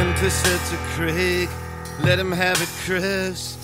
implicit to Craig. Let him have it, Chris.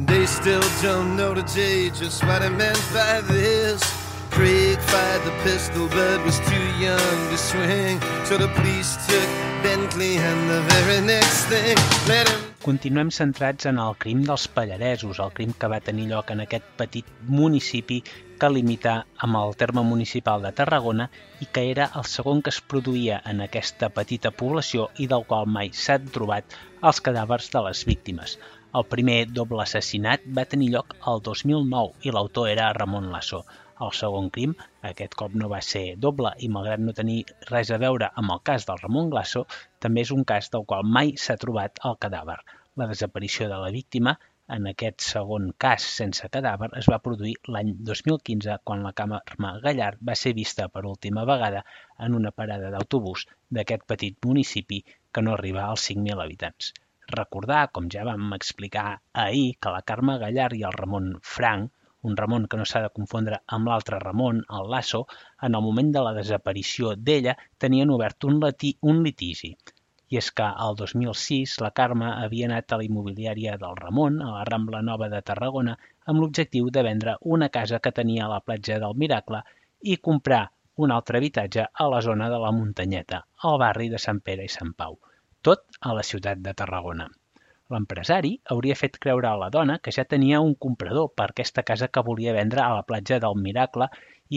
They still don't know today just what I meant by this. Craig fired the pistol but was too young to swing. So the police took Bentley and the very next thing let him Continuem centrats en el crim dels Pallaresos, el crim que va tenir lloc en aquest petit municipi que limita amb el terme municipal de Tarragona i que era el segon que es produïa en aquesta petita població i del qual mai s'han trobat els cadàvers de les víctimes. El primer doble assassinat va tenir lloc el 2009 i l'autor era Ramon Lasso. El segon crim, aquest cop no va ser doble i malgrat no tenir res a veure amb el cas del Ramon Glasso, també és un cas del qual mai s'ha trobat el cadàver. La desaparició de la víctima, en aquest segon cas sense cadàver, es va produir l'any 2015 quan la Carme Gallard va ser vista per última vegada en una parada d'autobús d'aquest petit municipi que no arriba als 5.000 habitants. Recordar, com ja vam explicar ahir, que la Carme Gallard i el Ramon Frank un Ramon que no s'ha de confondre amb l'altre Ramon, el Lasso, en el moment de la desaparició d'ella tenien obert un, lati, un litigi. I és que el 2006 la Carme havia anat a la immobiliària del Ramon, a la Rambla Nova de Tarragona, amb l'objectiu de vendre una casa que tenia a la platja del Miracle i comprar un altre habitatge a la zona de la Muntanyeta, al barri de Sant Pere i Sant Pau, tot a la ciutat de Tarragona. L'empresari hauria fet creure a la dona que ja tenia un comprador per aquesta casa que volia vendre a la platja del Miracle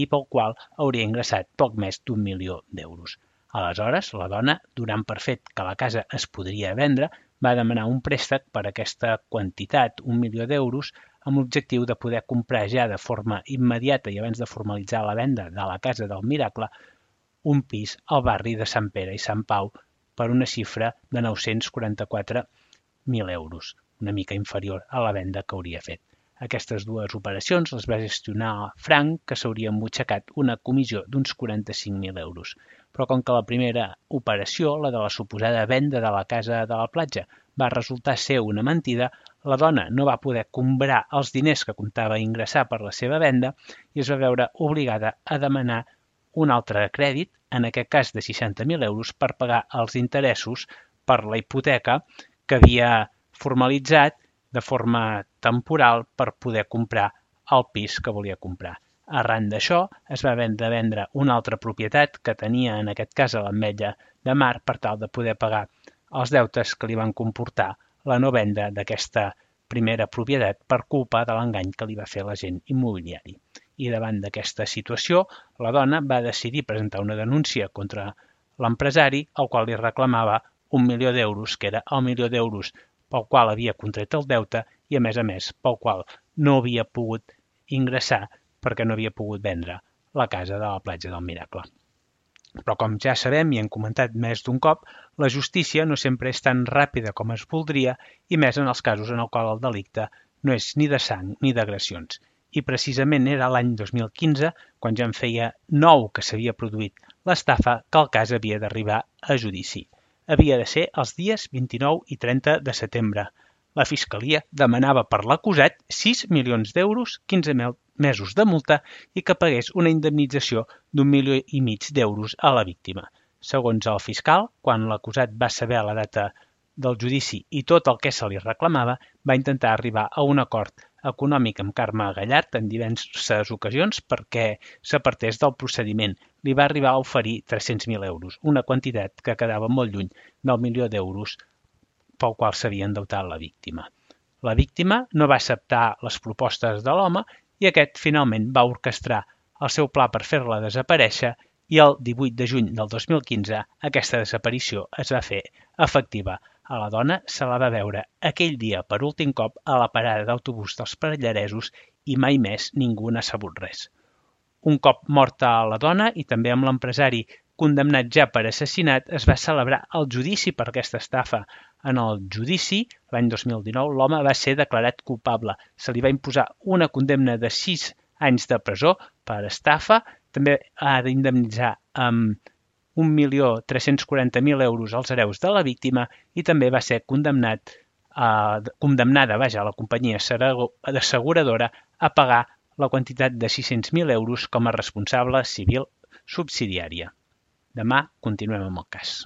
i pel qual hauria ingressat poc més d'un milió d'euros. Aleshores, la dona, donant per fet que la casa es podria vendre, va demanar un préstec per aquesta quantitat, un milió d'euros, amb l'objectiu de poder comprar ja de forma immediata i abans de formalitzar la venda de la casa del Miracle, un pis al barri de Sant Pere i Sant Pau per una xifra de 944 1.000 euros, una mica inferior a la venda que hauria fet. Aquestes dues operacions les va gestionar Frank, que s'hauria embutxacat una comissió d'uns 45.000 euros. Però com que la primera operació, la de la suposada venda de la casa de la platja, va resultar ser una mentida, la dona no va poder comprar els diners que comptava ingressar per la seva venda i es va veure obligada a demanar un altre crèdit, en aquest cas de 60.000 euros, per pagar els interessos per la hipoteca que havia formalitzat de forma temporal per poder comprar el pis que volia comprar. Arran d'això, es va vendre, vendre una altra propietat que tenia en aquest cas a l'Ametlla de Mar per tal de poder pagar els deutes que li van comportar la no venda d'aquesta primera propietat per culpa de l'engany que li va fer l'agent immobiliari. I davant d'aquesta situació, la dona va decidir presentar una denúncia contra l'empresari, al qual li reclamava un milió d'euros, que era el milió d'euros pel qual havia contret el deute i, a més a més, pel qual no havia pogut ingressar perquè no havia pogut vendre la casa de la platja del Miracle. Però com ja sabem i hem comentat més d'un cop, la justícia no sempre és tan ràpida com es voldria i més en els casos en el qual el delicte no és ni de sang ni d'agressions. I precisament era l'any 2015, quan ja en feia nou que s'havia produït l'estafa, que el cas havia d'arribar a judici havia de ser els dies 29 i 30 de setembre. La Fiscalia demanava per l'acusat 6 milions d'euros, 15 mesos de multa i que pagués una indemnització d'un milió i mig d'euros a la víctima. Segons el fiscal, quan l'acusat va saber la data del judici i tot el que se li reclamava, va intentar arribar a un acord econòmic amb Carme Gallard en diverses ocasions perquè s'apartés del procediment. Li va arribar a oferir 300.000 euros, una quantitat que quedava molt lluny del milió d'euros pel qual s'havia endeutat la víctima. La víctima no va acceptar les propostes de l'home i aquest finalment va orquestrar el seu pla per fer-la desaparèixer i el 18 de juny del 2015 aquesta desaparició es va fer efectiva a la dona se la va veure aquell dia per últim cop a la parada d'autobús dels Pallaresos i mai més ningú n'ha sabut res. Un cop morta la dona i també amb l'empresari condemnat ja per assassinat, es va celebrar el judici per aquesta estafa. En el judici, l'any 2019, l'home va ser declarat culpable. Se li va imposar una condemna de 6 anys de presó per estafa. També ha d'indemnitzar amb 1.340.000 euros als hereus de la víctima i també va ser condemnat eh, condemnada vaja, a la companyia asseguradora a pagar la quantitat de 600.000 euros com a responsable civil subsidiària. Demà continuem amb el cas.